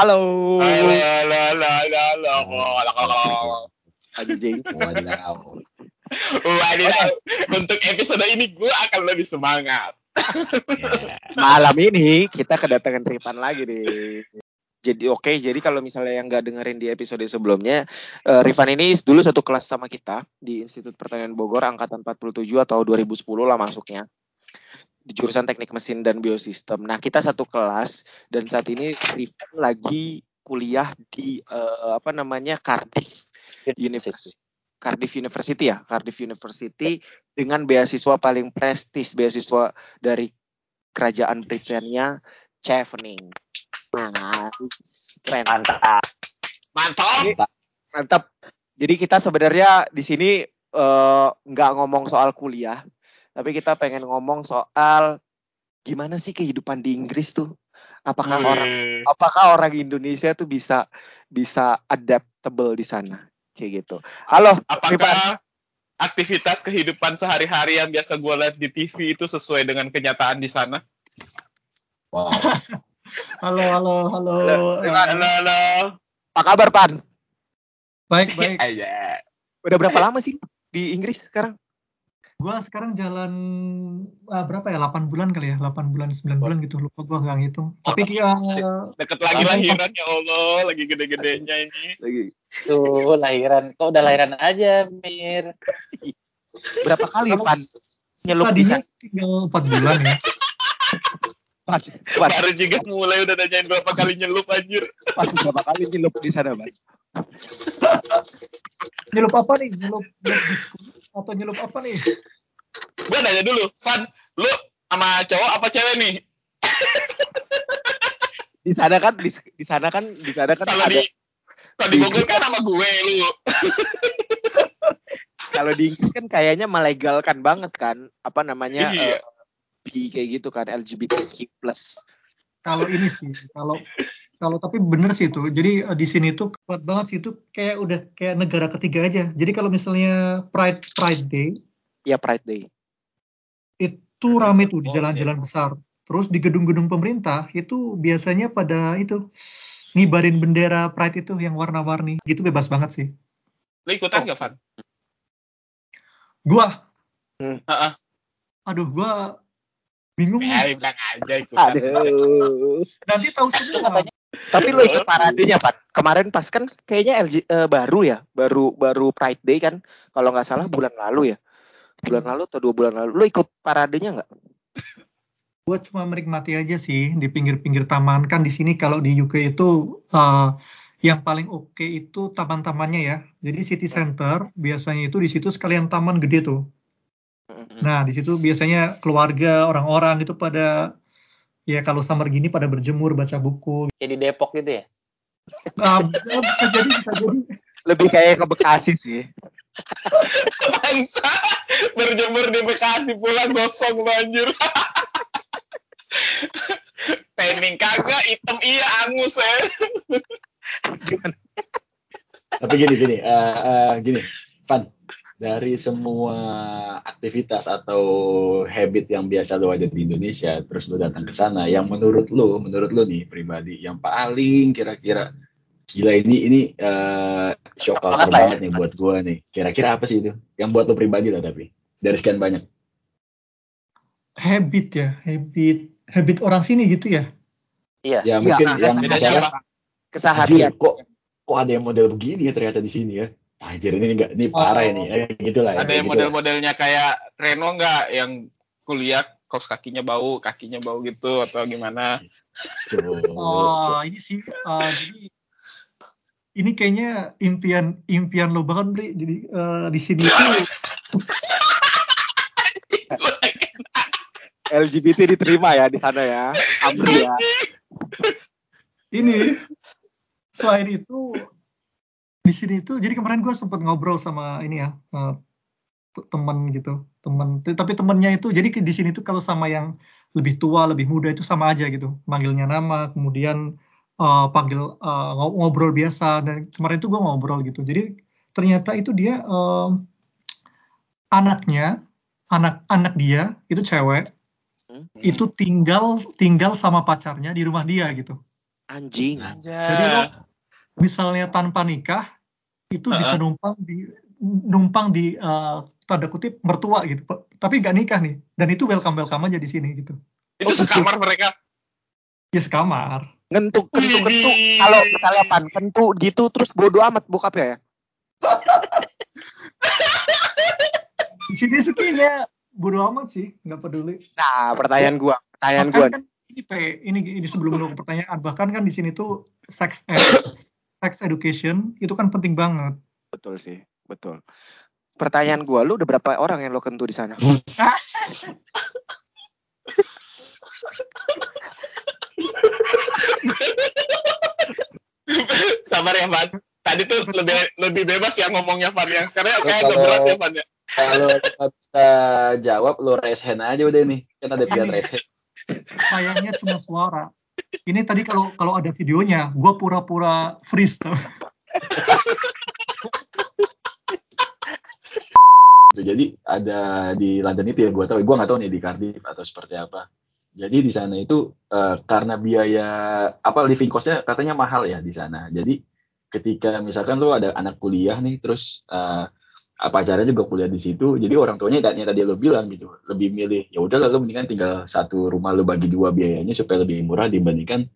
Halo. Halo, halo, halo, halo, halo. Anjing. Wadaw. Wadidaw. Untuk episode ini gue akan lebih semangat. Ya. Malam ini kita kedatangan Rifan lagi nih. Jadi oke, jadi kalau misalnya yang nggak dengerin di episode sebelumnya, eh, Rifan ini dulu satu kelas sama kita di Institut Pertanian Bogor angkatan 47 atau 2010 lah masuknya di jurusan Teknik Mesin dan Biosistem. Nah, kita satu kelas dan saat ini Rifan lagi kuliah di eh, apa namanya Cardiff University. Cardiff University ya, Cardiff University dengan beasiswa paling prestis, beasiswa dari kerajaan Britania, Chevening. Nah, keren. Mantap. Mantap. Mantap. Jadi kita sebenarnya di sini eh, nggak ngomong soal kuliah, tapi kita pengen ngomong soal gimana sih kehidupan di Inggris tuh. Apakah orang Wih. apakah orang Indonesia tuh bisa bisa adaptable di sana kayak gitu. Halo, Rifan. Apakah aktivitas kehidupan sehari-hari yang biasa gue lihat di TV itu sesuai dengan kenyataan di sana? Wow. Halo, halo, halo. Halo, Halo, halo. Apa kabar, Pan? baik, baik. Aja. Udah berapa lama sih di Inggris sekarang? Gua sekarang jalan ah, berapa ya? 8 bulan kali ya? 8 bulan, 9 bulan gitu. Lupa gua nggak ngitung. Tapi dia Deket lagi lahiran ya Allah, lagi gede-gedenya ini. Lagi Tuh lahiran. Kok udah lahiran aja, Mir? berapa kali, Pan? Nyelup di tadinya sana? tinggal 4 bulan ya. Pan, Pan, Baru juga mulai udah nanyain berapa kali nyelup anjir. Pan, berapa kali nyelup di sana, Pan? Nyelup apa nih? Nyelup, nyelup atau nyelup apa nih? Gue nanya dulu, Van, lu sama cowok apa cewek nih? Di sana kan di, di sana kan di sana kan Kalau ada di kalau di Bogor kan sama gue lu. kalau di Inggris kan kayaknya melegalkan banget kan apa namanya Iya. eh, bi kayak gitu kan LGBTQ plus. Kalau ini sih, kalau kalau tapi bener sih itu. Jadi eh, di sini tuh kuat banget sih itu kayak udah kayak negara ketiga aja. Jadi kalau misalnya Pride Pride Day Ya Pride Day. itu rame tuh di Oh, jalan-jalan besar. Terus di gedung-gedung pemerintah itu biasanya pada itu ngibarin bendera Pride itu yang warna-warni. Gitu bebas banget sih. Lu ikutan gak, Van? Gua, Heeh. aduh gua bingung Ya, bilang aja ikutan. Aduh. Nanti tahu semua. Tapi lo ikut paradenya, Pak. Kemarin pas kan kayaknya LG eh, baru ya, baru baru Pride Day kan. Kalau nggak salah bulan lalu ya. Bulan lalu atau dua bulan lalu. Lo ikut paradenya nggak? Gua cuma menikmati aja sih di pinggir-pinggir taman. Kan di sini kalau di UK itu eh, yang paling oke itu taman-tamannya ya. Jadi city center biasanya itu di situ sekalian taman gede tuh. Nah, di situ biasanya keluarga, orang-orang itu pada ya kalau summer gini pada berjemur, baca buku. Kayak di Depok gitu ya? Ah, bisa jadi, bisa jadi. Lebih kayak ke Bekasi sih. Bangsa. Berjemur di Bekasi pulang gosong lu anjir. Tanning kagak, hitam iya, angus ya. Tapi gini gini, eh, eh, gini, Van, dari semua aktivitas atau habit yang biasa lo ada di Indonesia, terus lo datang ke sana, yang menurut lo, menurut lo nih pribadi, yang paling kira-kira gila ini ini eh shock Banget ya. banget nih buat gua nih. Kira-kira apa sih itu? Yang buat lo pribadi lah tapi dari sekian banyak. Habit ya, habit habit orang sini gitu ya. Ya Iya, mungkin nah, yang? Keseharian. Kok kok ada yang model begini ya ternyata di sini ya. Anjir ini enggak ini parah Oh. ini. Eh, gitu lah ya. Ada kayak yang gitu model-modelnya kayak Reno nggak yang kuliah kaos kakinya bau, kakinya bau gitu atau gimana? Oh, ini sih eh, jadi ini kayaknya impian impian lo banget, Bri. Jadi eh, di sini itu LGBT diterima ya di sana ya. Amri ya. ini selain itu di sini itu jadi kemarin gue sempat ngobrol sama ini ya eh, t- temen gitu temen t- tapi temennya itu jadi di sini tuh kalau sama yang lebih tua lebih muda itu sama aja gitu manggilnya nama kemudian eh, panggil eh, ngo- ngobrol biasa dan kemarin itu gue ngobrol gitu jadi ternyata itu dia eh, anaknya anak anak dia itu cewek Hmm. itu tinggal tinggal sama pacarnya di rumah dia gitu Anjing. Jadi lo misalnya tanpa nikah itu bisa Heeh. numpang di numpang di eh, tanda kutip mertua gitu, tapi nggak nikah nih. Dan itu welcome welcome aja di sini gitu. Itu sekamar mereka. Ya sekamar. Ngentuk, kentuk, kentuk. Widih. Kalau misalnya pan kentuk gitu terus bodo amat bokapnya ya. Di sini sukinya bodo amat sih, nggak peduli. Nah, pertanyaan gua, pertanyaan gua. Bahkan kan ini Pe, ini ini sebelum lu pertanyaan, bahkan kan di sini tuh sex ed- sex education itu kan penting banget. Betul sih, betul. Pertanyaan gua, lu udah berapa orang yang lo kentu di sana? Sabar ya, Van. Tadi tuh lebih lebih bebas ya ngomongnya Van yang sekarang kayak agak Kalau- berat ya Van ya. Kalau bisa jawab, lo raise hand aja udah nih. Kan ada pilihan Ini. raise hand. Sayangnya cuma suara. Ini tadi kalau kalau ada videonya, gua pura-pura freeze tuh. Gitu. Jadi ada di London itu ya gue tahu, gue nggak tahu nih di Cardiff atau seperti apa. Jadi di sana itu eh, karena biaya apa living costnya katanya mahal ya di sana. Jadi ketika misalkan lu ada anak kuliah nih, terus eh, pacarnya juga kuliah di situ, jadi orang tuanya yang tadi lo bilang gitu, lebih milih ya udah lalu mendingan tinggal satu rumah lu bagi dua biayanya supaya lebih murah dibandingkan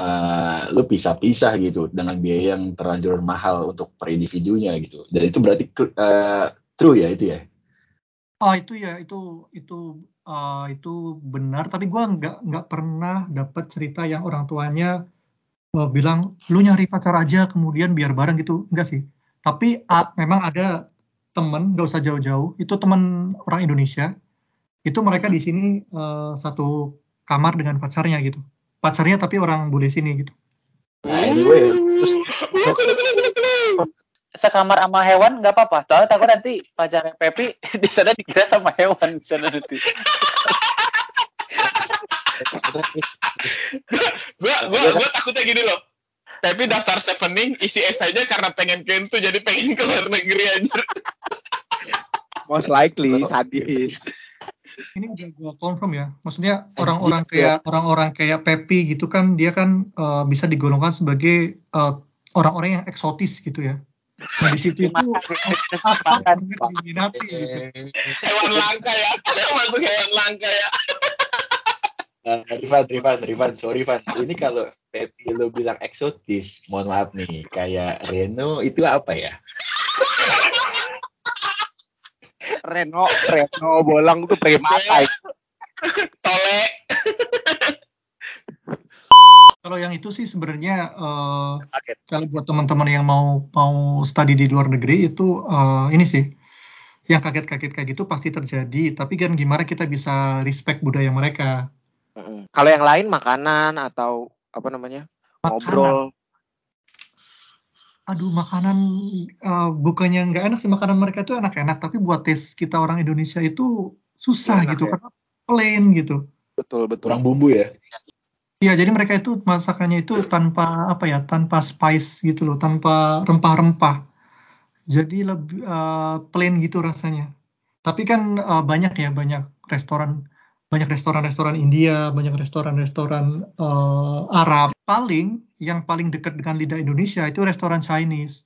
eh, lu pisah-pisah gitu dengan biaya yang terlanjur mahal untuk per individunya gitu. Dan itu berarti eh, true ya itu ya. Oh itu ya itu itu uh, itu benar tapi gua nggak nggak pernah dapat cerita yang orang tuanya uh, bilang lu nyari pacar aja kemudian biar bareng gitu enggak sih tapi a- memang ada temen nggak usah jauh-jauh itu temen orang Indonesia itu mereka di sini uh, satu kamar dengan pacarnya gitu pacarnya tapi orang bule sini gitu sekamar sama hewan nggak apa-apa. Soalnya takut nanti pacarnya Pepi di sana dikira sama hewan di sana nanti. Gua gua gua takutnya gini loh. Tapi daftar Sevening isi esainya karena pengen kentu jadi pengen ke luar negeri aja. Most likely sadis. ini udah gua confirm ya maksudnya orang-orang kayak orang-orang kayak Pepi gitu kan dia kan uh, bisa digolongkan sebagai uh, orang-orang yang eksotis gitu ya nah di situ itu diminati gitu Hewan langka ya. Masuk hewan langka ya. Nah, Rifan, Rifan, Rifan, sorry Van. Ini kalau Pepi lo bilang eksotis, mohon maaf nih, kayak Reno itu apa ya? Reno, Reno bolang tuh primata. Tole. kalau yang itu sih sebenarnya uh, kalau buat teman-teman yang mau mau studi di luar negeri itu uh, ini sih yang kaget-kaget kayak gitu pasti terjadi tapi kan gimana kita bisa respect budaya mereka Mm-mm. Kalau yang lain makanan atau apa namanya? Ngobrol. aduh makanan uh, bukannya nggak enak sih makanan mereka itu enak-enak tapi buat tes kita orang Indonesia itu susah Enak gitu ya? karena plain gitu Betul, betul. Kurang bumbu ya? Iya, jadi mereka itu masakannya itu tanpa apa ya, tanpa spice gitu loh, tanpa rempah-rempah. Jadi lebih eh, plain gitu rasanya. Tapi kan eh, banyak ya, banyak restoran, banyak restoran-restoran India, banyak restoran-restoran eh, Arab. Paling yang paling dekat dengan lidah Indonesia itu restoran Chinese.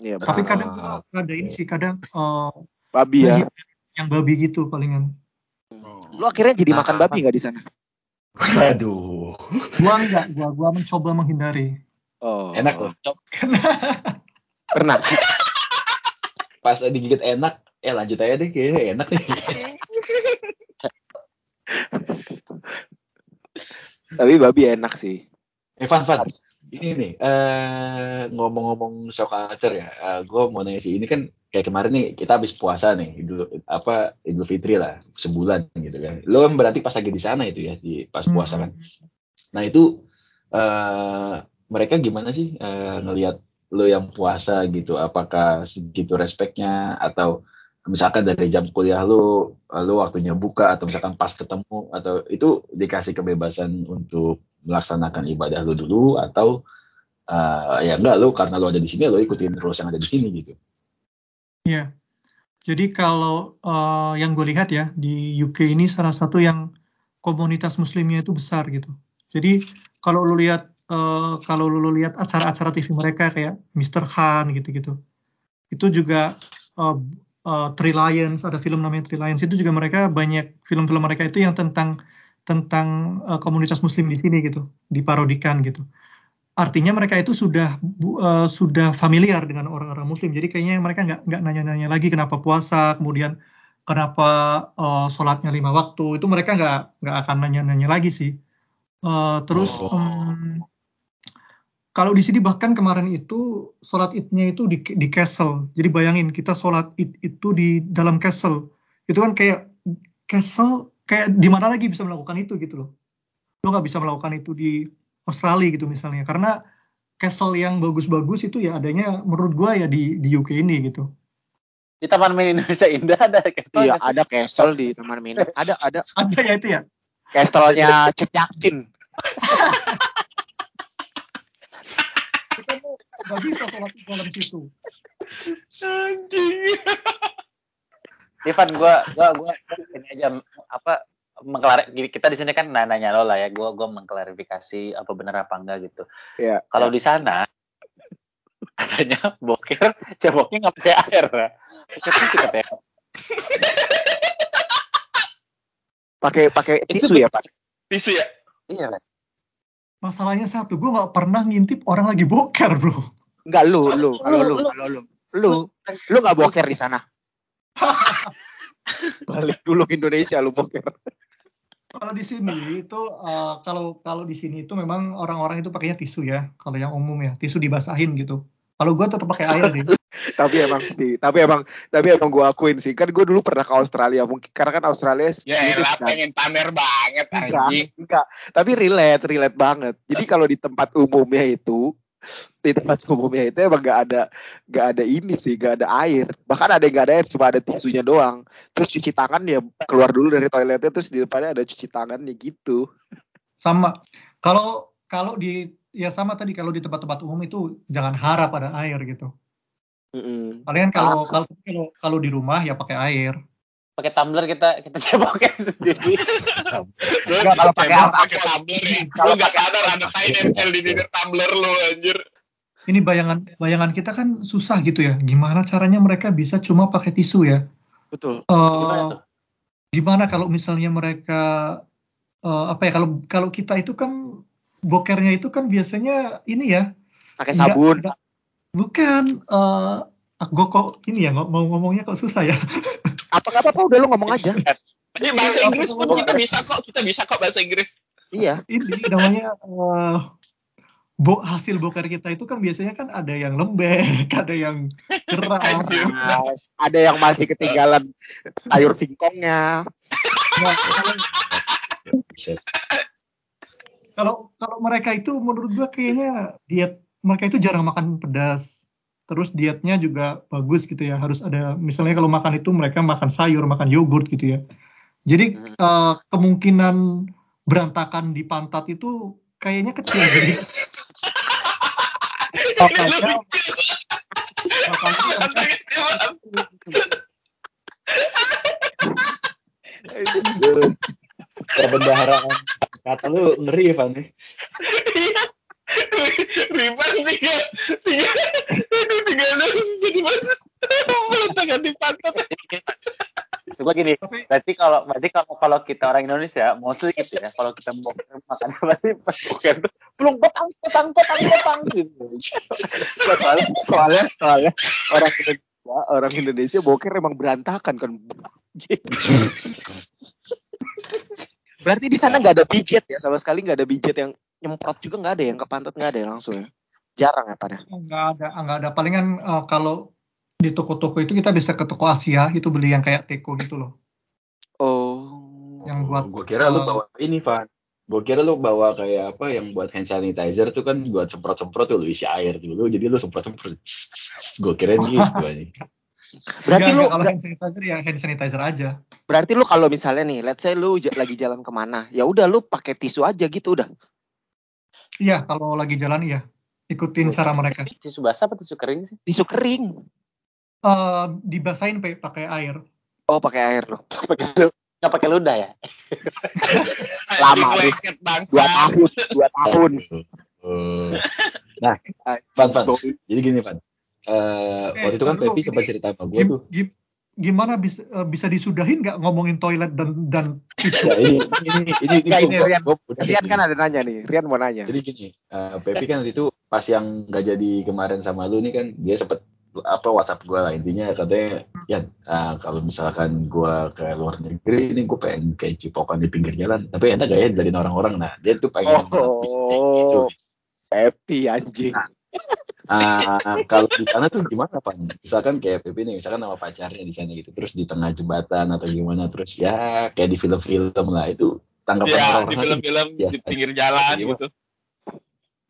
Iya, Tapi betul. kadang Ah, ada ini sih, kadang eh, babi ya. yang babi gitu palingan. Lu akhirnya jadi Nah, makan babi nggak di sana? Waduh, Gua enggak, gua gua mencoba menghindari. Oh, enak loh. Cok. Pernah. Pas digigit enak, eh lanjut aja deh, kayaknya enak nih. Tapi babi enak sih. Eh, Van, ini nih, eh, ngomong-ngomong shock culture ya, gue mau nanya sih, ini kan kayak kemarin nih, kita habis puasa nih, idul, apa, idul fitri lah, sebulan gitu kan. Lo kan berarti pas lagi di sana itu ya, di pas puasa kan. Nah itu, eh, mereka gimana sih eh, ngelihat lo yang puasa gitu, apakah segitu respectnya, atau misalkan dari jam kuliah lo, lo waktunya buka, atau misalkan pas ketemu, atau itu dikasih kebebasan untuk melaksanakan ibadah lu dulu atau uh, ya enggak lu karena lu ada di sini lu ikutin rules yang ada di sini gitu. Iya. Jadi kalau eh, yang gue lihat ya di UK ini salah satu yang komunitas muslimnya itu besar gitu. Jadi kalau lu lihat eh, kalau lu lihat acara-acara TV mereka kayak Mr. Han gitu-gitu. Itu juga eh, Three Lions, ada film namanya Three Lions itu juga mereka banyak film-film mereka itu yang tentang tentang eh, komunitas muslim di sini gitu, diparodikan gitu. Artinya mereka itu sudah eh, sudah familiar dengan orang-orang muslim. Jadi kayaknya mereka nggak nggak nanya-nanya lagi kenapa puasa, kemudian kenapa eh, sholatnya lima waktu. Itu mereka nggak nggak akan nanya-nanya lagi sih. Eh, terus Oh. em, kalau di sini bahkan kemarin itu sholat idnya itu di, di castle. Jadi bayangin kita sholat id itu di dalam castle. Itu kan kayak castle kayak di mana lagi bisa melakukan itu gitu loh. Lo nggak bisa melakukan itu di Australia gitu misalnya. Karena castle yang bagus-bagus itu ya adanya menurut gua ya di di UK ini gitu. Di Taman Mini Indonesia Indah ada castle Iya, ada castle di Taman Mini. Ada ada Ada ya itu ya. castle-nya Yakin. Kita mau nggak bisa sholat di dalam situ. Anjing. Ivan, gua, gua, gua ini aja apa mengklar kita di sini kan nanya lo lah ya, gua, gua mengklarifikasi apa benar apa enggak gitu. Iya. Kalau di sana katanya boker ceboknya nggak pakai air ya. Pakai tisu katanya. Pakai pakai tisu ya, Pak? Tisu ya? Iya kan. Masalahnya satu, gua nggak pernah ngintip orang lagi boker bro. Enggak lu, lu, kalau lu, Lu- kalau lu. Lu, lu nggak boker di sana. Balik dulu ke Indonesia lu boker. Kalau di sini itu eh, kalau kalau di sini itu memang orang-orang itu pakainya tisu ya. Kalau yang umum ya, tisu dibasahin gitu. Kalau gua tetap pakai air sih. tapi emang sih, tapi emang tapi emang gua akuin sih. Kan gua dulu pernah ke Australia mungkin karena kan Australia Ya elah kan. pengen pamer banget Enggak, anjing. enggak. Tapi relate, relate banget. Jadi kalau di tempat umumnya itu, di tempat umumnya itu emang gak ada, gak ada ini sih, gak ada air. Bahkan ada yang gak ada air, cuma ada tisunya doang. Terus cuci tangan ya keluar dulu dari toiletnya, terus di depannya ada cuci tangannya gitu. Sama. Kalau kalau di ya sama tadi kalau di tempat-tempat umum itu jangan harap ada air gitu. Mm-mm. Palingan kalau Ah. kalau kalau kalau di rumah ya pakai air. Pakai tumbler kita kita ceboknya sendiri. Lu Enggak, kalau pakai apa- pakai tumbler ya. Kalau Lu nggak pakai sadar ada tai nempel di bibir tumbler lu anjir. Ini bayangan bayangan kita kan susah gitu ya. Gimana caranya mereka bisa cuma pakai tisu ya? Betul. Eh, Gimana tuh? gimana kalau misalnya mereka eh, apa ya kalau kalau kita itu kan bokernya itu kan biasanya ini ya Pakai sabun. nggak- bukan eh gue kok ini ya mau ngomongnya kok susah ya Apa nggak apa-apa, udah lu ngomong aja. Ini bahasa Inggris pun kita bisa kok, kita bisa kok bahasa Inggris. Iya. ini namanya eh, bo hasil boker kita itu kan biasanya kan ada yang lembek ada yang keras ada yang masih ketinggalan sayur singkongnya. Nah, kalau kalau mereka itu menurut gua kayaknya diet mereka itu jarang makan pedas. Terus dietnya juga bagus gitu ya. Harus ada misalnya kalau makan itu mereka makan sayur makan yogurt gitu ya. Jadi Hmm. eh, kemungkinan berantakan di pantat itu kayaknya kecil. Jadi makanya makanya mereka- Perbendaharaan. Kata lu ngeri Van. nih. Riban tiga, tiga, tiga nasi jadi mas meletakkan di pantat. Gua gini, tapi berarti kalau berarti kalau kalau kita orang Indonesia mostly gitu ya, kalau kita mau makan pasti pas boker tuh pelung petang petang petang petang gitu. Soalnya, soalnya, soalnya orang Indonesia, orang Indonesia boker emang berantakan kan. Berarti di sana nggak ada bijet ya, sama sekali nggak ada bijet yang nyemprot juga nggak ada yang ke pantat nggak ada ya langsung ya. Jarang ya pada. nggak ada nggak ada palingan eh, kalau di toko-toko itu kita bisa ke toko Asia itu beli yang kayak teko gitu loh Oh. yang buat Gue kira lu eh, bawa ini Van. Gue kira lu bawa kayak apa yang buat hand sanitizer tuh kan buat semprot-semprot tuh lu isi air dulu jadi lu semprot-semprot. Gue kira gitu anjing. Berarti nggak, lu kalau hand sanitizer ya hand sanitizer aja berarti lu kalau misalnya nih, let's say lu j- lagi jalan ke mana, ya udah lu pakai tisu aja gitu udah. Iya kalau lagi jalan iya ikutin cara mereka Tisu basah apa tisu kering sih? Tisu kering. Eh, dibasahin pe- pakai air Oh pakai air lo. Pakai nggak pakai ludah ya? Lama, bangsa. Dua tahun, dua tahun. Nah, Van, Van. Jadi gini, Van. Eh, Eh, waktu itu kan Pepi sempat cerita sama gue tuh. gim- gimana bisa eh, bisa disudahin nggak ngomongin toilet dan dan tisu? Ya, ini ini ini ini, ini Rian. Rian kan ada nanya nih, Rian mau nanya. Jadi gini, eh, Pepi kan waktu itu pas yang nggak jadi kemarin sama lu nih kan dia sempet apa WhatsApp gue lah intinya katanya ya eh, kalau misalkan gue ke luar negeri ini gue pengen kayak cipokan di pinggir jalan tapi enak gak ya dari orang-orang nah dia tuh pengen Oh. gitu Happy anjing. Ah, kalau di sana tuh gimana pak? Misalkan kayak Pepi nih, misalkan sama pacarnya di sana gitu, terus di tengah jembatan atau gimana, terus ya kayak di film-film lah itu tanggapan Ya, di orang-orang tuh film-film biasa. di pinggir jalan Gimana? gitu.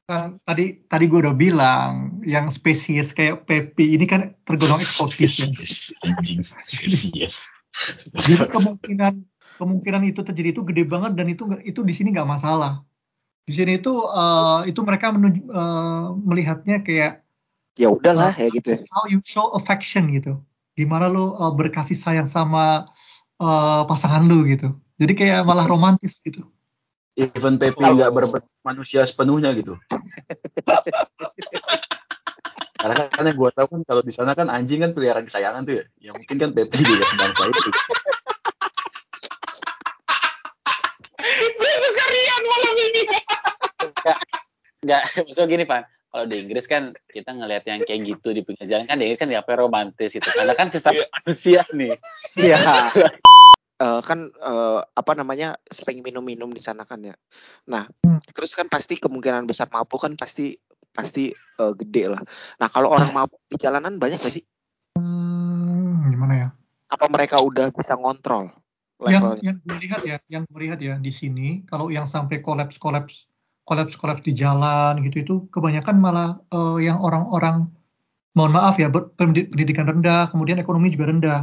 Kan tadi tadi gue udah bilang yang spesies kayak Pepi ini kan tergolong eksotis ya. anjing yes. Jadi kemungkinan kemungkinan itu terjadi itu gede banget dan itu itu di sini nggak masalah. Di sini itu eh, itu mereka menuju, eh, melihatnya kayak Ya udahlah ya gitu. how you show affection gitu. Gimana lo eh, berkasih sayang sama eh, pasangan lu gitu. Jadi kayak malah romantis gitu. Even Kalau- nggak berbentuk manusia sepenuhnya gitu. Karena kan karena gue tahu kan kalau di sana kan anjing kan peliharaan kesayangan tuh ya. Ya mungkin kan Pepi juga sebangsa itu. Gue suka Rian malam ini. Nggak, maksudnya gini Pak. Kalau di Inggris kan kita ngelihat yang kayak gitu di pinggir jalan kan di Inggris kan ya apa romantis gitu. Karena kan sesama Iya. manusia nih. Iya. Eh, kan eh, apa namanya sering minum-minum di sana kan ya. Nah, Hmm. terus kan pasti kemungkinan besar mabuk kan pasti pasti eh, gede lah. Nah, kalau orang mabuk di jalanan banyak gak sih? Hmm, gimana ya? Apa mereka udah bisa ngontrol yang levelnya? yang gue lihat ya, yang gue lihat ya di sini kalau yang sampai kolaps kolaps kolaps kolaps di jalan gitu itu kebanyakan malah eh, yang orang-orang mohon maaf ya pendidikan rendah kemudian ekonomi juga rendah.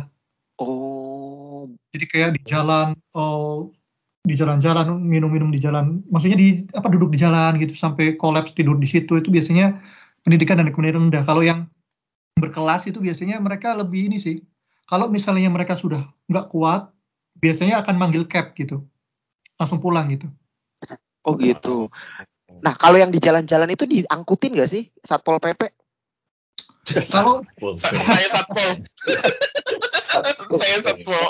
Oh, jadi kayak di jalan oh, di jalan-jalan minum-minum di jalan maksudnya di apa duduk di jalan gitu sampai kolaps tidur di situ itu biasanya pendidikan dan ekonomi rendah. Kalau yang berkelas itu biasanya mereka lebih ini sih kalau misalnya mereka sudah nggak kuat biasanya akan manggil cab gitu langsung pulang gitu oh gitu. Nah, kalau yang di jalan-jalan itu diangkutin gak sih Satpol PP? kalau Saya satpol. Saya satpol.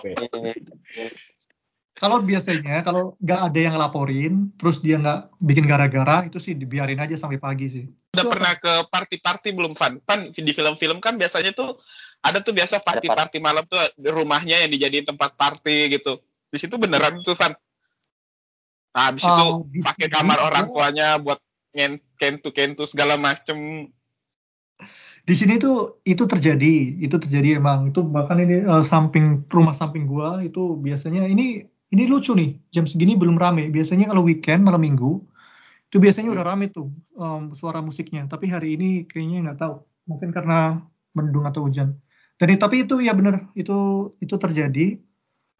kalau biasanya kalau nggak ada yang laporin terus dia nggak bikin gara-gara itu sih dibiarin aja sampai pagi sih Udah pernah ke party-party belum, Van? Van, di film-film kan biasanya tuh ada tuh biasa party-party malam tuh di rumahnya yang dijadiin tempat party gitu. Di situ beneran tuh, Van. Nah, habis itu Oh, pakai kamar orang gua- tuanya buat kentu-kentu segala macem. di sini tuh itu terjadi itu terjadi emang. Itu bahkan ini eh, samping rumah samping gua itu biasanya ini ini lucu nih jam segini belum rame. Biasanya kalau weekend malam minggu itu biasanya udah rame tuh em, suara musiknya. Tapi hari ini kayaknya nggak tahu. Mungkin karena mendung atau hujan. Dan tapi itu ya bener itu itu terjadi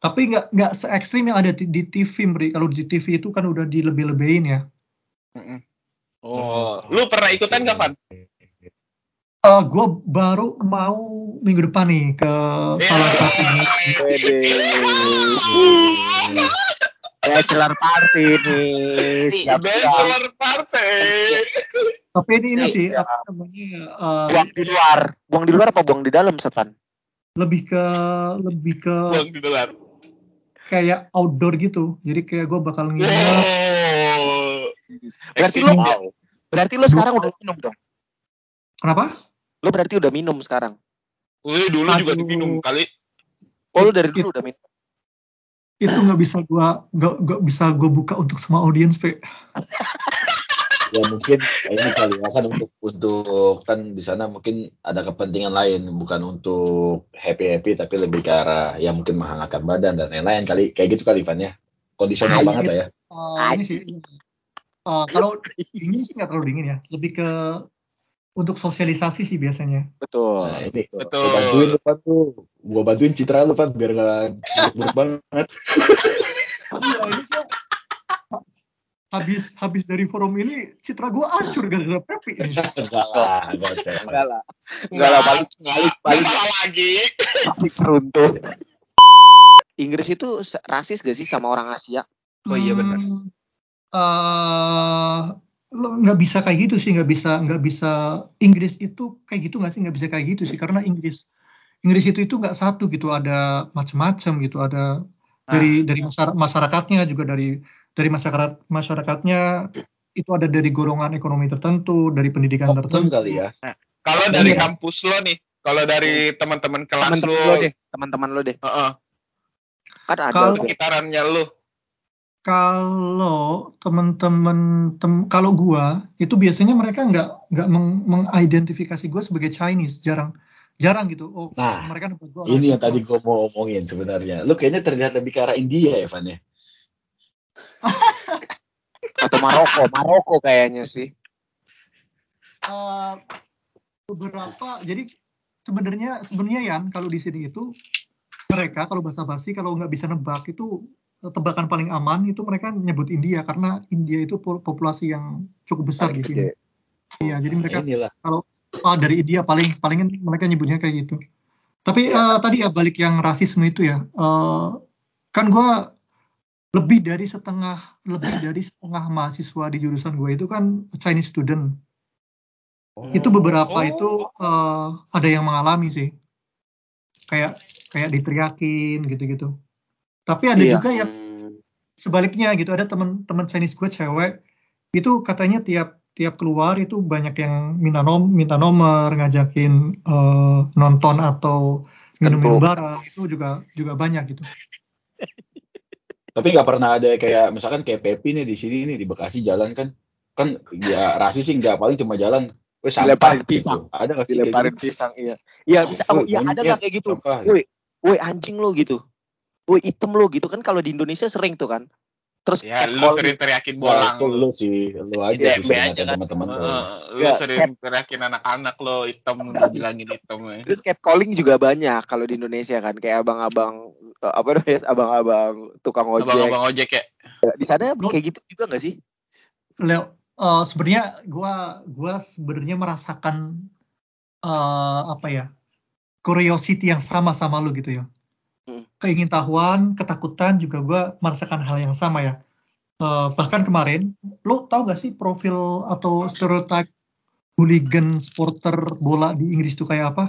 tapi nggak nggak se ekstrim yang ada di, di TV Mbri. kalau di TV itu kan udah dilebih-lebihin ya Oh, lu pernah ikutan nggak, Van? Eh gue baru mau minggu depan nih ke salah Ya. satu. Bachelor party nih. Siap siap. Bachelor party. tapi ini ini sih siap. apa namanya eh, Buang di luar. Buang di luar apa buang di dalam, Sevan? lebih ke lebih ke Buang di luar. Kayak outdoor gitu jadi kayak gue bakal nginep Wow. Berarti Ekstrim. lu berarti lu sekarang udah minum dong. kenapa Lu berarti udah minum sekarang. Lu dulu juga Aduh. diminum kali. Oh, lu dari dulu udah minum. itu nggak bisa gue nggak nggak bisa gue buka untuk semua audiens pe ya mungkin ini kali ya kan untuk untuk kan di sana mungkin ada kepentingan lain bukan untuk happy happy tapi lebih ke arah ya mungkin menghangatkan badan dan lain-lain kali. Kayak gitu kali Van ya. Kondisional Ah, banget lah ya. Eh, ini sih. Eh, kalau dingin sih nggak terlalu dingin ya. Lebih ke untuk sosialisasi sih biasanya. Betul. nah ini Betul. gua bantuin lu tuh. Gua bantuin citra lu biar nggak buruk banget. Iya, habis habis dari forum ini citra gue hancur gara-gara Pepi ini. enggak lah enggak lah. Enggak lah balik Enggak, balik salah lagi. balik runtuh. Inggris itu rasis gak sih sama orang Asia? Oh iya benar. Hmm, eh, lo nggak bisa kayak gitu sih, nggak bisa nggak bisa Inggris itu kayak gitu nggak sih nggak bisa kayak gitu sih karena Inggris Inggris itu itu nggak satu gitu ada macam-macam gitu ada dari dari masyara- masyarakatnya juga dari dari masyarakat masyarakatnya itu ada dari golongan ekonomi tertentu dari pendidikan Oknum tertentu kali ya. Kalau dari Iya. kampus lo nih, kalau dari teman-teman kelas Teman-teman lo, lo deh, teman-teman lo deh. Heeh. Kan ada Kalau- sekitarannya lo. Kalau teman-teman tem- kalau gua itu biasanya mereka nggak nggak meng- mengidentifikasi gua sebagai Chinese, jarang jarang gitu. Oh, Nah, mereka gua Ini yang tadi gue mau omongin sebenarnya. Lu kayaknya terlihat lebih ke arah India ya, Van ya? Atau Maroko, Maroko kayaknya sih. Eh, beberapa jadi sebenarnya sebenarnya ya kalau di sini itu mereka kalau bahasa basi kalau nggak bisa nebak itu tebakan paling aman itu mereka nyebut India karena India itu po- populasi yang cukup besar di sini. Gede. Iya, jadi mereka Inilah. ah, dari India paling palingan mereka nyebutnya kayak gitu. Tapi eh, tadi ya balik yang rasisme itu ya, eh, kan gua lebih dari setengah lebih dari setengah mahasiswa di jurusan gue itu kan Chinese student. Itu beberapa Oh. itu eh, ada yang mengalami sih, kayak kayak diteriakin gitu-gitu. Tapi ada Iya. juga yang sebaliknya gitu ada teman-teman Chinese gue cewek itu katanya tiap tiap keluar itu banyak yang minta nom minta nomor ngajakin eh, nonton atau minum-minum bareng itu juga juga banyak gitu Tapi nggak pernah ada kayak misalkan kayak Pepi nih di sini nih di Bekasi jalan kan kan ya rasis sih nggak paling cuma jalan sampah Dilemparin gitu. pisang. Ada nggak sih Dilemparin gitu? pisang, iya. Iya bisa. Oh, iya ada monyet, nggak kayak gitu? Woi, woi anjing lo gitu. Woi item lo gitu kan kalau di Indonesia sering tuh kan. Terus Ya, lu sering teriakin Wah, bolang. itu lu sih, lu aja sih sering aja kan. teman-teman lu. Heeh, lu Ya, sering teriakin anak-anak lo hitam bilangin hitam ya. Terus catcalling juga banyak kalau di Indonesia kan kayak abang-abang eh, apa namanya abang-abang tukang ojek. Abang-abang ojek ya. Di sana Lu- kayak gitu juga nggak sih? Leo eh, sebenarnya gua gua sebenarnya merasakan eh, apa ya curiosity yang sama sama lu gitu ya. Keingintahuan ketakutan juga gua merasakan hal yang sama ya Eh, bahkan kemarin lo tau gak sih profil atau stereotype hooligan supporter bola di Inggris itu kayak apa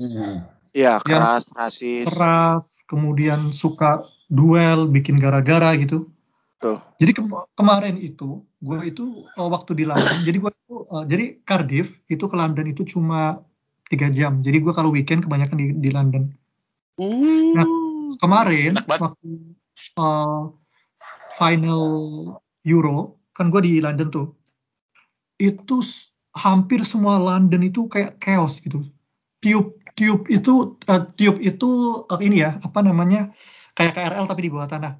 Hmm. Iya, Yang keras, rasis. keras kemudian suka duel bikin gara-gara gitu Betul. jadi kem- kemarin itu gue itu eh, waktu di London jadi gue itu eh, jadi Cardiff itu ke London itu cuma tiga jam jadi gue kalau weekend kebanyakan di, di London Nah, kemarin waktu eh, final Euro kan gue di London tuh itu hampir semua London itu kayak chaos gitu. Tiup tiup itu eh, tiup itu eh, ini ya apa namanya kayak KRL tapi di bawah tanah.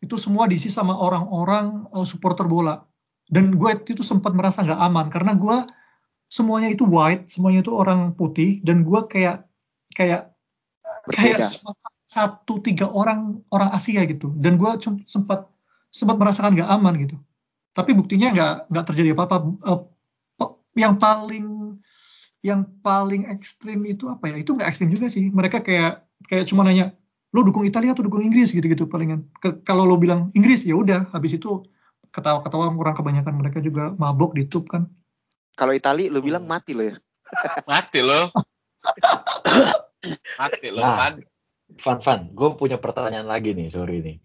Itu semua diisi sama orang-orang eh, supporter bola. Dan gue itu sempat merasa nggak aman karena gue semuanya itu white semuanya itu orang putih dan gue kayak kayak Berbeda. kayak satu tiga orang orang Asia gitu. Dan gue sempat sempat merasakan nggak aman gitu. Tapi buktinya nggak nggak terjadi apa-apa. Pe- yang paling yang paling ekstrim itu apa ya? Itu nggak ekstrim juga sih. Mereka kayak kayak cuma nanya lo dukung Italia atau dukung Inggris? gitu-gitu palingan. Ke- kalau lo bilang Inggris ya udah. Habis itu ketawa-ketawa orang kebanyakan mereka juga mabok di tube kan. Kalau Itali lu bilang mati lo ya. Mati lo. Mati lo, Nah. Van Van, gue punya pertanyaan lagi nih, sorry nih.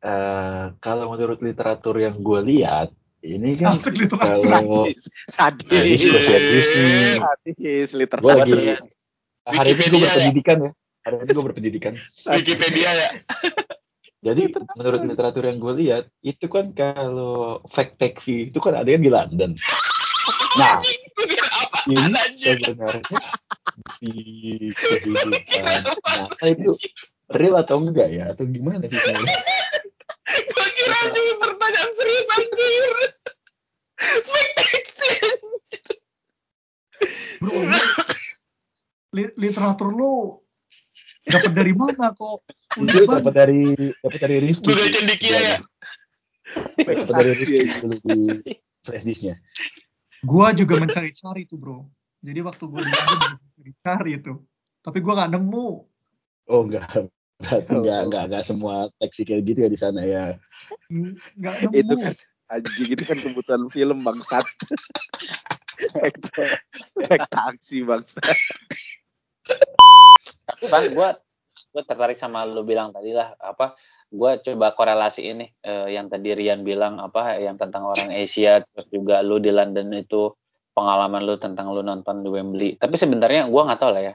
Eh, kalau menurut literatur yang gue lihat, ini kan kalau Sadis. Ini Sadis. nih. Sadis gue literatur. lagi hari ini gue ya? berpendidikan ya. Hari ini gue berpendidikan. Wikipedia ya. Jadi menurut literatur yang gue lihat, itu kan kalau fact fee itu kan ada yang di London. Nah, Itu dia apa? ini. Sebenarnya di kehidupan nyata itu real atau enggak ya? Atau gimana sih sebenarnya? Gue kira cuma pertanyaan serius anjir. Bro ini li- literatur lo dapat dari mana kok banget dapat dari dapat dari Rifki. Gue baca Dikia ya. Dapat dari Rifki dulu di flash disknya. gua juga mencari-cari tuh bro jadi waktu gua di London juga mencari itu tapi gua nggak nemu Oh enggak. Berarti Oh. nggak nggak nggak semua taksi kayak gitu ya di sana ya. nggak nemu itu kan anjing itu kan kebutuhan film bangsat naik taksi bangsat Tapi bang, gue gue tertarik sama lu bilang tadi lah apa gue coba korelasi ini eh, yang tadi Rian bilang apa yang tentang orang Asia terus juga lu di London itu pengalaman lu tentang lu nonton di Wembley. Tapi sebenarnya gue nggak tahu lah ya.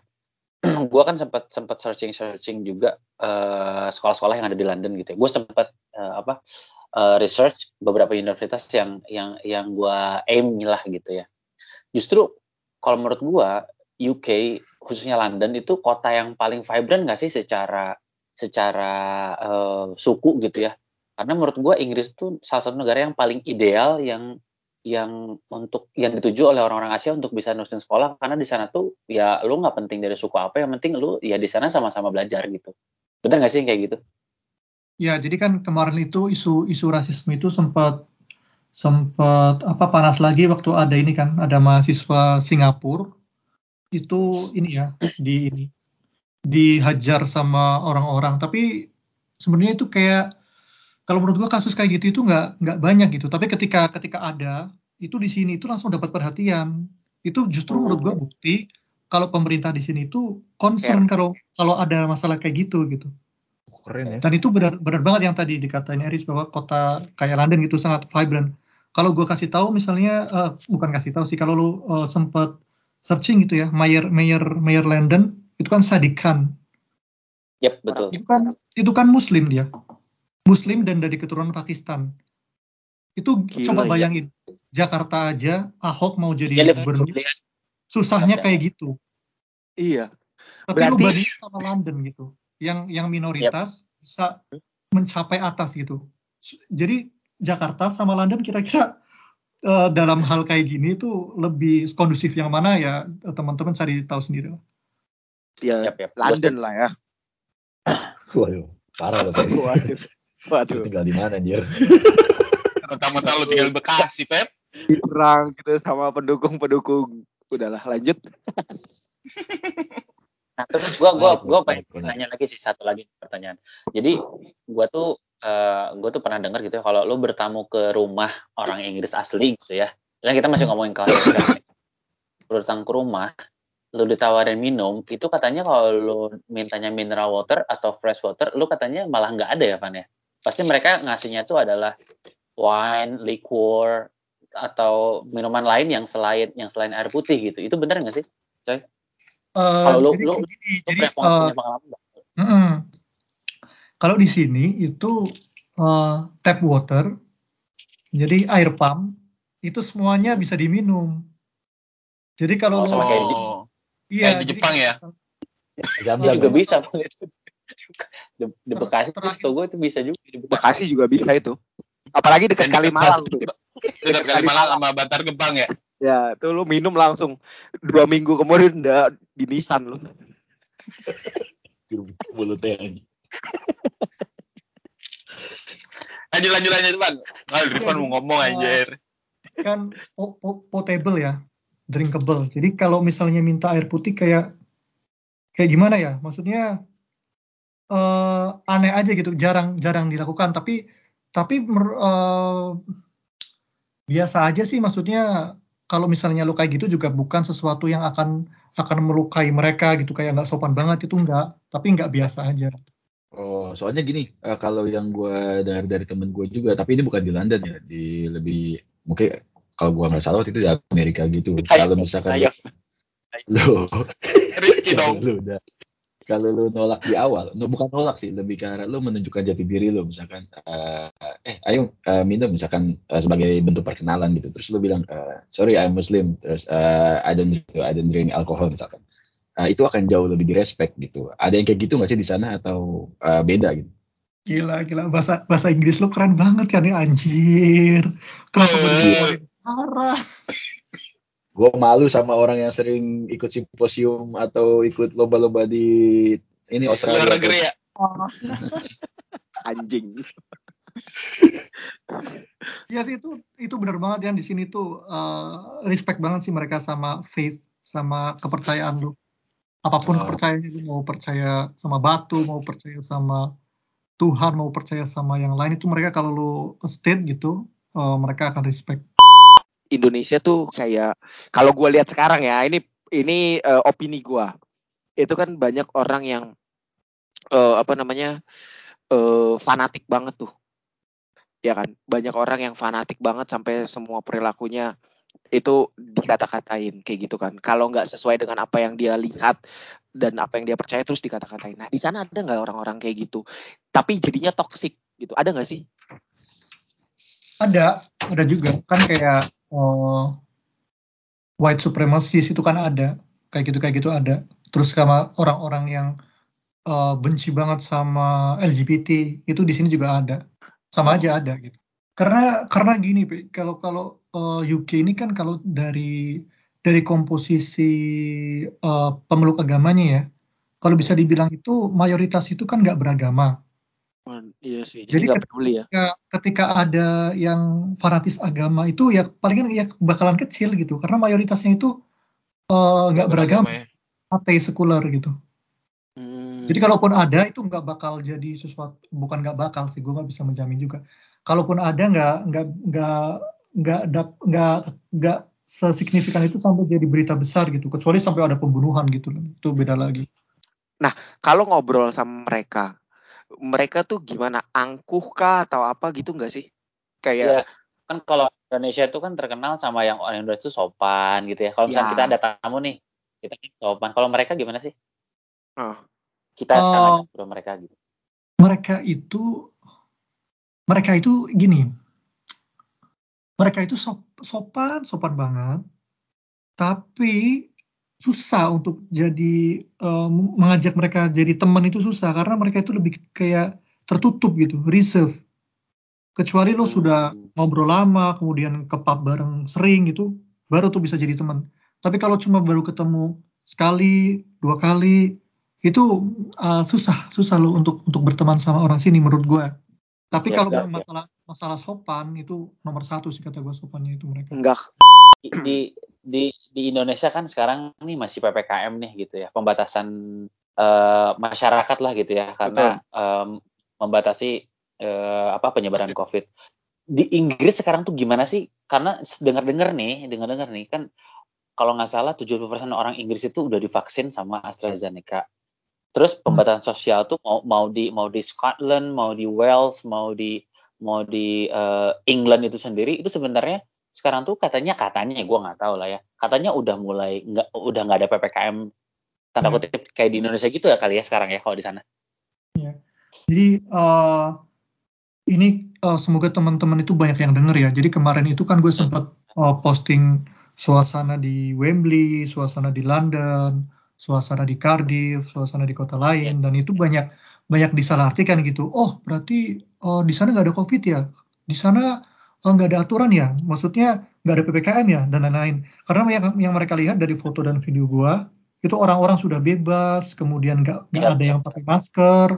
Gue kan sempat sempat searching searching juga eh, sekolah-sekolah yang ada di London gitu ya. Gue sempat eh, apa eh, research beberapa universitas yang yang yang gue aim lah gitu ya. Justru kalau menurut gue UK khususnya London itu kota yang paling vibrant nggak sih secara secara eh, suku gitu ya? Karena menurut gue Inggris tuh salah satu negara yang paling ideal yang yang untuk yang dituju oleh orang-orang Asia untuk bisa nurusin sekolah karena di sana tuh ya lu nggak penting dari suku apa yang penting lu ya di sana sama-sama belajar gitu. Bener nggak sih kayak gitu? Ya, jadi kan kemarin itu isu isu rasisme itu sempat sempat apa panas lagi waktu ada ini kan, ada mahasiswa Singapura. Itu ini ya di ini dihajar sama orang-orang. Tapi sebenarnya itu kayak kalau menurut gua kasus kayak gitu itu nggak nggak banyak gitu. Tapi ketika ketika ada itu di sini itu langsung dapat perhatian. Itu justru menurut gua bukti kalau pemerintah di sini itu concern kalau kalau ada masalah kayak gitu gitu. Keren ya. Dan itu benar benar banget yang tadi dikatain Eris bahwa kota kayak London gitu sangat vibrant. Kalau gue kasih tahu misalnya eh, bukan kasih tahu sih kalau lu eh, sempat searching gitu ya Mayor Mayor Mayor London itu kan Sadiq Khan. Yep, betul Itu kan itu kan Muslim dia. Muslim dan dari keturunan Pakistan. Itu Gila, coba ya. bayangin Jakarta aja Ahok mau jadi Dia gubernur lihat susahnya kayak gitu. iya Tapi lu Berarti- bandingin sama London gitu, yang yang minoritas bisa mencapai atas gitu. Jadi Jakarta sama London kira-kira eh, dalam hal kayak gini itu lebih kondusif yang mana ya teman-teman cari tahu sendiri lah. ya Yap, yap. London lah ya Waduh, parah loh. Pak. waduh Lu tinggal di mana anjir? Mentang-mentang lu tinggal di Bekasi, Pep. diserang gitu sama pendukung-pendukung udahlah lanjut Nah, terus gua gua gua pengen nanya lagi sih satu lagi pertanyaan. Jadi gua tuh eh, gua tuh pernah dengar gitu ya kalau lu bertamu ke rumah orang Inggris asli gitu ya. Kan kita masih ngomongin. Lu datang ke rumah, lu ditawarin minum, itu katanya kalau lu mintanya mineral water atau fresh water, lu katanya malah nggak ada ya, Van ya? Pasti mereka ngasihnya tuh adalah wine, liquor atau minuman lain yang selain yang selain air putih gitu. Itu benar nggak sih? Eh, Kalau lu- jadi lu- Lu jadi eh, pengalaman, mm-mm. kalau di sini itu eh, tap water, jadi air pump itu semuanya bisa diminum. Jadi kalau Oh, sama kayak di Oh. iya, kayak di jadi Jepang kalau ya? Itu Jam-jam juga ya? bisa. di, di Bekasi tuh terakhir- setahu gue itu bisa juga di Bekasi. Bekasi juga bisa itu apalagi dekat Kalimalang tuh Dekat Kalimalang sama Bantar Gebang ya. ya tuh lu minum langsung dua minggu kemudian udah di Nissan lu Mulutnya. Lanjut lanjut lanjut, Van. Nah, Rifan mau ngomong anjir. kan po- po- potable ya, drinkable. Jadi kalau misalnya minta air putih kayak kayak gimana ya? Maksudnya eh, aneh aja gitu, jarang jarang dilakukan. Tapi tapi eh, biasa aja sih. Maksudnya kalau misalnya lu kayak gitu juga bukan sesuatu yang akan akan melukai mereka gitu kayak nggak sopan banget itu enggak. Tapi nggak biasa aja. Oh, soalnya gini, eh, kalau yang gue dengar dari temen gue juga, tapi ini bukan di London ya, di lebih mungkin kalau gue nggak salah waktu itu di Amerika gitu. Kalau misalkan Ayo. lu udah, kalau lu nolak di awal, no, bukan nolak sih, lebih ke arah lu menunjukkan jati diri lu, misalkan, eh, eh ayo eh, minum, misalkan eh, sebagai bentuk perkenalan gitu. Terus lu bilang, eh, sorry I'm Muslim, terus eh, I don't I don't drink alcohol misalkan. Nah, itu akan jauh lebih direspek gitu. Ada yang kayak gitu nggak sih di sana atau eh, beda gitu? Gila, gila. Bahasa bahasa Inggris lu keren banget kan ya, anjir. Kenapa Eh. dikeluarin sekarang? Gue malu sama orang yang sering ikut simposium atau ikut lomba-lomba di ini Australia. Luar negeri ya. anjing Iya sih itu itu benar banget ya di sini tuh eh, respect banget sih mereka sama faith sama kepercayaan lu. apa pun Oh. kepercayaannya lu mau percaya sama batu mau percaya sama Tuhan mau percaya sama yang lain itu mereka kalau lu state gitu eh, mereka akan respect Indonesia tuh kayak kalau gue lihat sekarang ya ini ini eh, opini gue itu kan banyak orang yang eh, apa namanya eh, fanatik banget tuh. Ya kan? Banyak orang yang fanatik banget sampai semua perilakunya itu dikata-katain kayak gitu kan. Kalau nggak sesuai dengan apa yang dia lihat dan apa yang dia percaya terus dikata-katain. Nah di sana ada nggak orang-orang kayak gitu? Tapi jadinya toksik gitu. Ada nggak sih? Ada. Ada juga. Kan kayak eh, white supremacist itu kan ada. Kayak gitu kayak gitu ada. Terus sama orang-orang yang eh, benci banget sama LGBT itu di sini juga ada. Sama aja ada gitu. Karena karena gini kalau kalau eh, UK ini kan kalau dari dari komposisi eh, pemeluk agamanya ya kalau bisa dibilang itu mayoritas itu kan nggak beragama iya sih Jadi jadi peduli ya ketika, ketika ada yang fanatis agama itu ya palingan ya bakalan kecil gitu karena mayoritasnya itu eh, nggak beragama ya. ateis sekuler gitu Hmm. jadi kalaupun ada itu nggak bakal jadi sesuatu bukan nggak bakal sih gue nggak bisa menjamin juga kalaupun ada nggak nggak nggak nggak dap- nggak nggak sesignifikan itu sampai jadi berita besar gitu kecuali sampai ada pembunuhan gitu itu beda lagi kalau ngobrol sama mereka mereka tuh gimana angkuh kah atau apa gitu nggak sih kayak Iya. kan kalau Indonesia itu kan terkenal sama yang orang Indonesia itu sopan gitu ya. Kalau misalnya Ya. kita ada tamu nih, kita kan sopan. Kalau mereka gimana sih? Ah. Kita Oh. akan ngajak ngobrol mereka gitu. mereka itu mereka itu gini mereka itu sop- sopan sopan banget tapi susah untuk jadi eh, mengajak mereka jadi teman itu susah karena mereka itu lebih kayak tertutup gitu reserve. Kecuali lo sudah ngobrol lama kemudian ke pub bareng sering gitu baru tuh bisa jadi teman. Tapi kalau cuma baru ketemu sekali dua kali itu uh, susah susah lo untuk untuk berteman sama orang sini menurut gue tapi Ya, kalau enggak, bilang masalah masalah sopan itu nomor satu sih kata gue sopannya itu mereka. Enggak. Di, di di Indonesia kan sekarang nih masih PPKM nih gitu ya. Pembatasan eh, masyarakat lah gitu ya karena em, membatasi eh, apa penyebaran COVID. Di Inggris sekarang tuh gimana sih? Karena dengar-dengar nih, dengar-dengar nih kan kalau nggak salah 70% orang Inggris itu udah divaksin sama AstraZeneca. Terus pembatasan sosial tuh mau mau di mau di Scotland, mau di Wales, mau di mau di eh, England itu sendiri itu sebenarnya sekarang tuh katanya katanya gue nggak tahu lah ya katanya udah mulai nggak udah nggak ada ppkm tanda Hmm. kutip kayak di Indonesia gitu ya kali ya sekarang ya kalau di sana Jadi eh, ini eh, semoga teman-teman itu banyak yang denger ya. Jadi kemarin itu kan gue sempat eh, posting suasana di Wembley, suasana di London, suasana di Cardiff, suasana di kota lain, dan itu banyak banyak disalahartikan gitu. Oh berarti eh, di sana nggak ada COVID ya? Di sana eh, nggak ada aturan ya? Maksudnya nggak ada ppkm ya dan lain-lain. Karena yang yang mereka lihat dari foto dan video gue itu orang-orang sudah bebas, kemudian nggak Iya. ada yang pakai masker,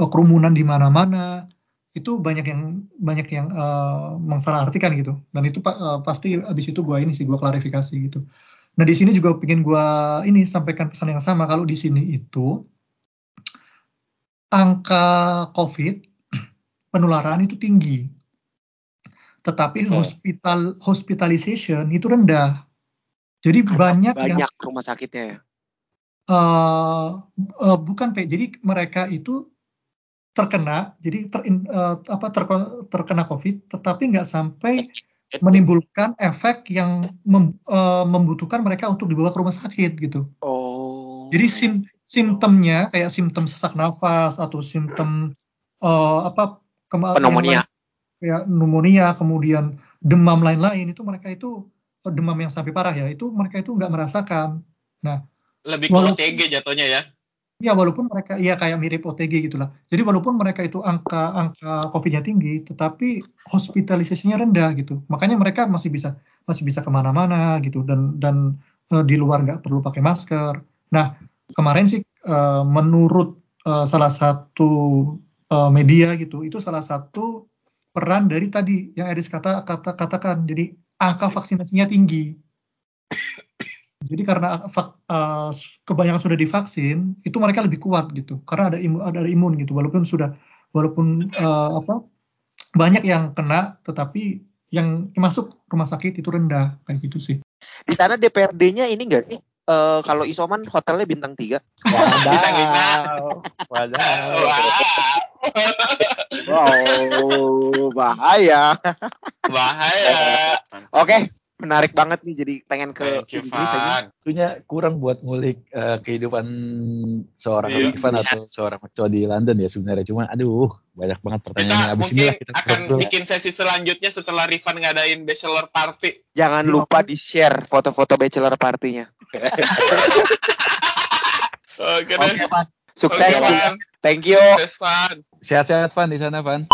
eh, kerumunan di mana-mana itu banyak yang banyak yang eh, mensalahartikan gitu dan itu eh, pasti abis itu gua ini sih gua klarifikasi gitu nah di sini juga pengen gua ini sampaikan pesan yang sama kalau di sini itu angka covid penularan itu tinggi tetapi Oke. hospital hospitalization itu rendah. Jadi karena banyak yang banyak rumah sakitnya ya? Eh eh, bukan Pe. jadi mereka itu terkena jadi ter, eh, apa terko- terkena covid tetapi nggak sampai menimbulkan efek yang mem- eh, membutuhkan mereka untuk dibawa ke rumah sakit gitu. Oh jadi sim simptomnya kayak simptom sesak nafas atau simptom eh, apa kema- yang pneumonia kayak pneumonia kemudian demam lain-lain itu mereka itu eh, demam yang sampai parah ya itu mereka itu nggak merasakan Lebih ke OTG jatuhnya ya. Ya walaupun mereka ya kayak mirip OTG gitulah. Jadi walaupun mereka itu angka angka COVID-nya tinggi, tetapi hospitalisasinya rendah gitu. Makanya mereka masih bisa masih bisa ke mana-mana gitu dan dan eh, di luar nggak perlu pakai masker. Nah kemarin sih eh, menurut eh, salah satu eh, media gitu, itu salah satu peran dari tadi yang Eris kata kata katakan. Jadi angka vaksinasinya tinggi. Jadi karena fak- eh, kebanyakan sudah divaksin itu mereka lebih kuat gitu karena ada imun ada, ada imun gitu walaupun sudah walaupun uh, apa banyak yang kena tetapi yang masuk rumah sakit itu rendah kayak gitu sih Di sana DPRD-nya ini enggak sih? Eh, kalau isoman hotelnya bintang 3. Wadaw. Wadaw. Wow, bahaya. Bahaya. Oke, menarik banget nih jadi pengen ke Thank Inggris aja. Tentunya kurang buat ngulik eh, kehidupan seorang Iya. Rifan atau seorang cowok di London ya sebenarnya. Cuma aduh banyak banget pertanyaannya. Kita Abis mungkin inilah kita akan ngobrol. bikin sesi selanjutnya setelah Rifan ngadain bachelor party. Jangan lupa di-share foto-foto bachelor partinya. Oke Oke, deh. Sukses. Oke, Van. Thank you. Sukses, Van. Sehat-sehat Van di sana Van.